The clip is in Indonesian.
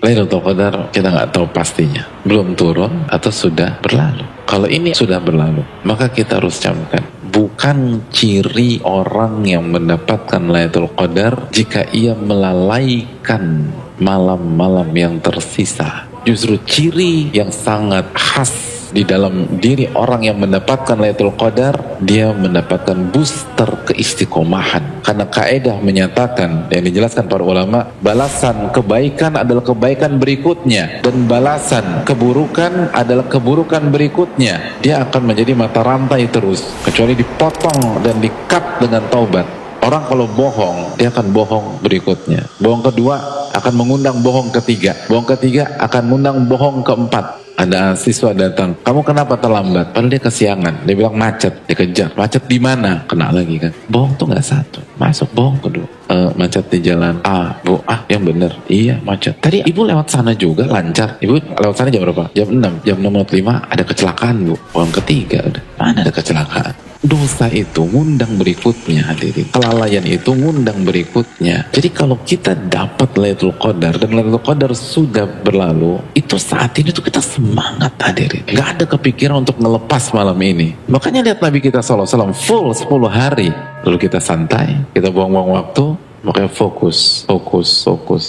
Lailatul Qadar kita nggak tahu pastinya. Belum turun atau sudah berlalu. Kalau ini sudah berlalu, maka kita harus camkan. Bukan ciri orang yang mendapatkan Lailatul Qadar jika ia melalaikan malam-malam yang tersisa. Justru ciri yang sangat khas di dalam diri orang yang mendapatkan Lailatul Qadar dia mendapatkan booster keistiqomahan karena kaidah menyatakan yang dijelaskan para ulama balasan kebaikan adalah kebaikan berikutnya dan balasan keburukan adalah keburukan berikutnya dia akan menjadi mata rantai terus kecuali dipotong dan dikat dengan taubat Orang kalau bohong, dia akan bohong berikutnya. Bohong kedua akan mengundang bohong ketiga. Bohong ketiga akan mengundang bohong keempat ada siswa datang, kamu kenapa terlambat? Padahal dia kesiangan, dia bilang macet, dikejar. Macet di mana? Kena lagi kan. Bohong tuh nggak satu, masuk bohong kedua. Uh, macet di jalan A, bu, ah yang bener, iya macet. Tadi ibu lewat sana juga lancar. Ibu lewat sana jam berapa? Jam 6, jam 6.05 ada kecelakaan bu. Bohong ketiga udah. Mana ada kecelakaan? Dosa itu ngundang berikutnya hadirin. Kelalaian itu ngundang berikutnya. Jadi kalau kita dapat Lailatul Qadar dan Lailatul Qadar sudah berlalu itu saat ini tuh kita semangat hadirin. Gak ada kepikiran untuk ngelepas malam ini. Makanya lihat Nabi kita SAW full 10 hari. Lalu kita santai kita buang-buang waktu makanya fokus fokus fokus